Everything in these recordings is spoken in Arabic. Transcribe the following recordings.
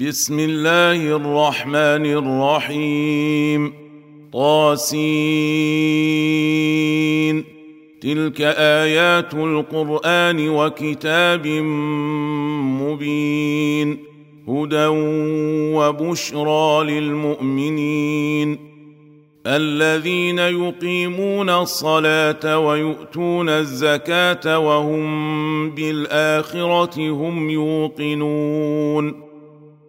بسم الله الرحمن الرحيم. طاسين. تلك آيات القرآن وكتاب مبين. هدى وبشرى للمؤمنين. الذين يقيمون الصلاة ويؤتون الزكاة وهم بالآخرة هم يوقنون.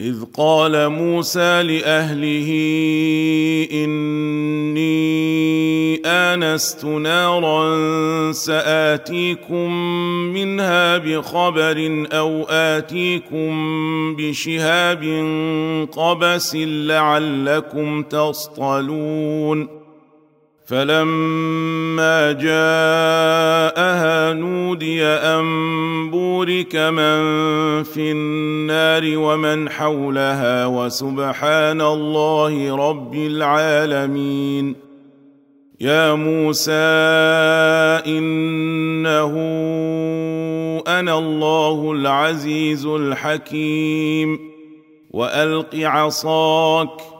إذ قال موسى لأهله إني آنست نارا سآتيكم منها بخبر أو آتيكم بشهاب قبس لعلكم تصطلون. فلما جاءها نودي ان بورك من في النار ومن حولها وسبحان الله رب العالمين يا موسى انه أنا الله العزيز الحكيم والق عصاك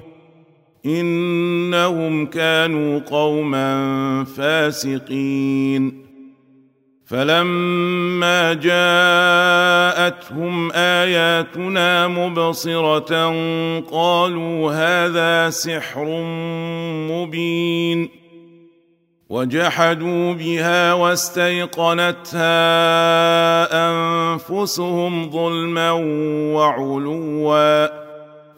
إنهم كانوا قوما فاسقين. فلما جاءتهم آياتنا مبصرة قالوا هذا سحر مبين. وجحدوا بها واستيقنتها أنفسهم ظلما وعلوا.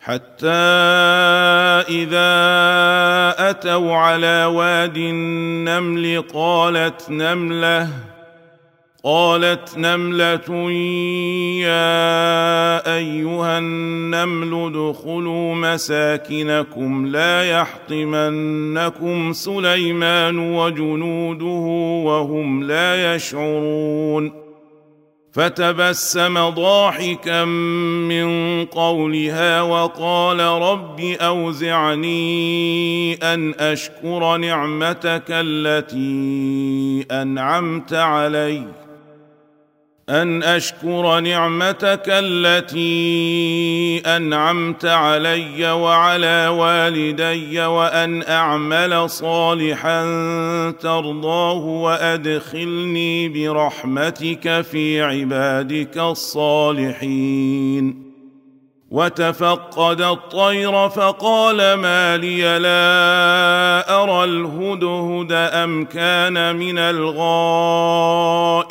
حتى إذا أتوا على واد النمل قالت نملة قالت نملة يا أيها النمل ادخلوا مساكنكم لا يحطمنكم سليمان وجنوده وهم لا يشعرون. فتبسم ضاحكا من قولها وقال رب أوزعني أن أشكر نعمتك التي أنعمت علي. أن أشكر نعمتك التي أنعمت علي وعلى والدي وأن أعمل صالحا ترضاه وأدخلني برحمتك في عبادك الصالحين. وتفقد الطير فقال ما لي لا أرى الهدهد أم كان من الغائبين.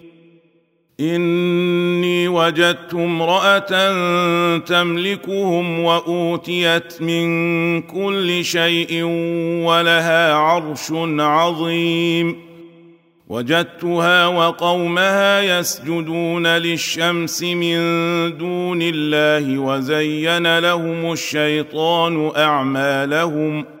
إني وجدت امرأة تملكهم وأوتيت من كل شيء ولها عرش عظيم. وجدتها وقومها يسجدون للشمس من دون الله وزين لهم الشيطان أعمالهم.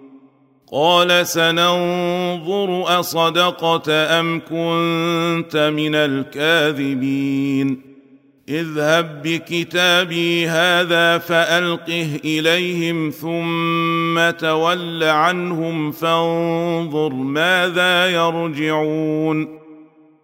قال سننظر أصدقت أم كنت من الكاذبين. اذهب بكتابي هذا فألقه إليهم ثم تول عنهم فانظر ماذا يرجعون.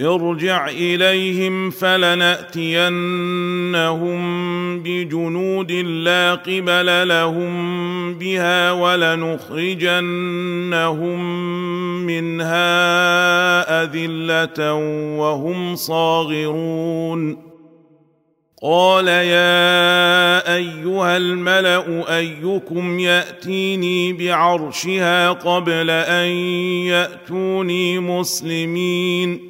ارجع إليهم فلنأتينهم بجنود لا قبل لهم بها ولنخرجنهم منها أذلة وهم صاغرون. قال يا أيها الملأ أيكم يأتيني بعرشها قبل أن يأتوني مسلمين.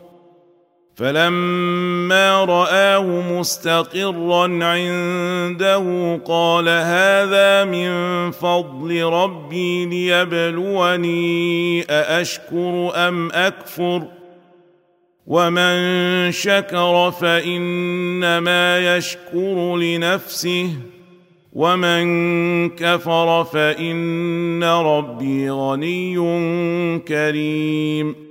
فلما رآه مستقرا عنده قال هذا من فضل ربي ليبلوني أأشكر أم أكفر؟ ومن شكر فإنما يشكر لنفسه ومن كفر فإن ربي غني كريم.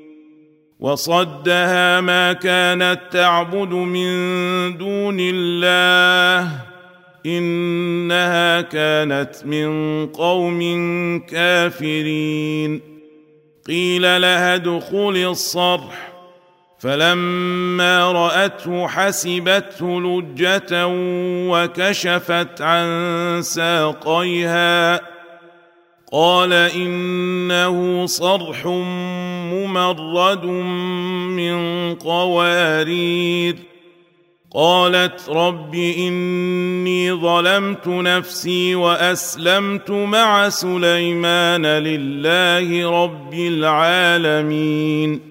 وصدها ما كانت تعبد من دون الله إنها كانت من قوم كافرين. قيل لها ادخل الصرح. فلما رأته حسبته لجة وكشفت عن ساقيها. قال إنه صرح ممرد من قوارير. قالت رب إني ظلمت نفسي وأسلمت مع سليمان لله رب العالمين.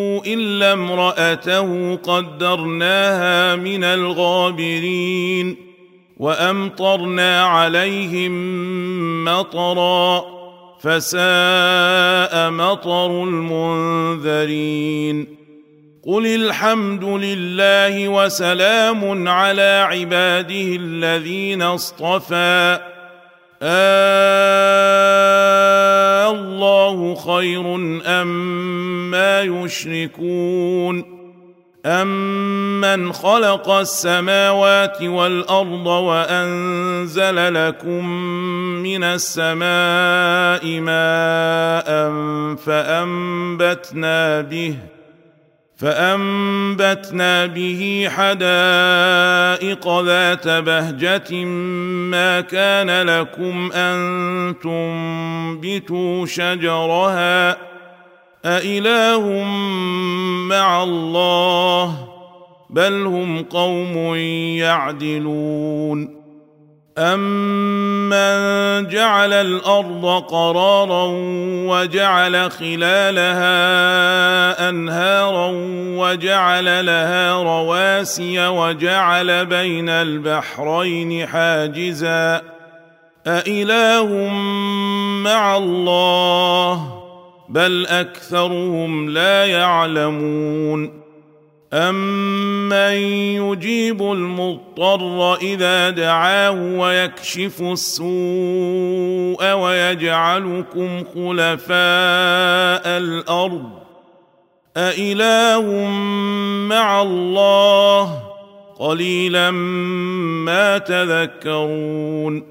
الا امراته قدرناها من الغابرين وامطرنا عليهم مطرا فساء مطر المنذرين قل الحمد لله وسلام على عباده الذين اصطفى آه الله خير أم ما يشركون أمن خلق السماوات والأرض وأنزل لكم من السماء ماء فأنبتنا به فأنبتنا به حدائق ذات بهجة ما كان لكم أن تنبتوا شجرها أإله مع الله بل هم قوم يعدلون امن جعل الأرض قرارا وجعل خلالها انهارا وجعل لها رواسي وجعل بين البحرين حاجزا أإله مع الله بل أكثرهم لا يعلمون امن يجيب المضطر اذا دعاه ويكشف السوء ويجعلكم خلفاء الأرض أإله مع الله قليلا ما تذكرون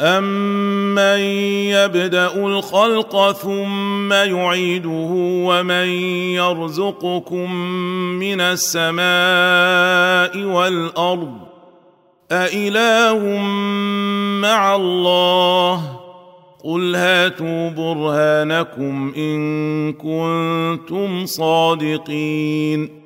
امن يبدا الخلق ثم يعيده ومن يرزقكم من السماء والارض أإله مع الله قل هاتوا برهانكم ان كنتم صادقين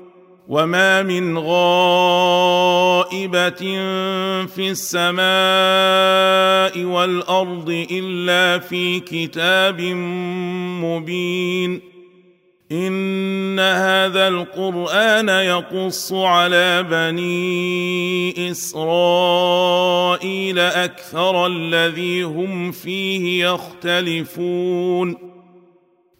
وما من غائبه في السماء والارض الا في كتاب مبين ان هذا القران يقص على بني اسرائيل أكثر الذي هم فيه يختلفون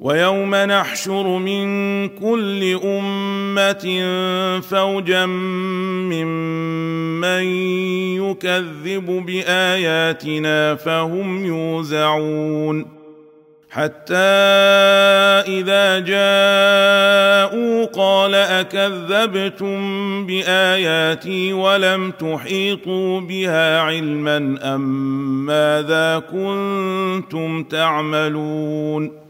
ويوم نحشر من كل أمة فوجا ممن يكذب بآياتنا فهم يوزعون حتى إذا جاءوا قال أكذبتم بآياتي ولم تحيطوا بها علما أم ماذا كنتم تعملون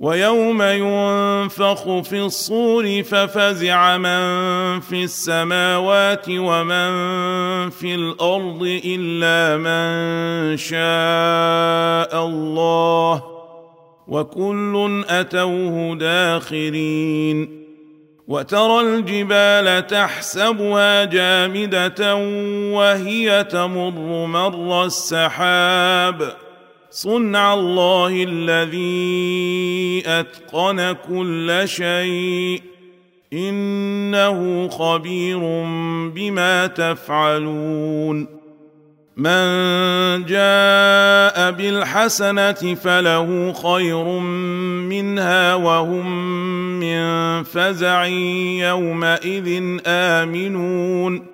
ويوم ينفخ في الصور ففزع من في السماوات ومن في الأرض إلا من شاء الله وكل أتوه داخرين وترى الجبال تحسبها جامدة وهي تمر مر السحاب صنع الله الذي أتقن كل شيء إنه خبير بما تفعلون من جاء بالحسنة فله خير منها وهم من فزع يومئذ آمنون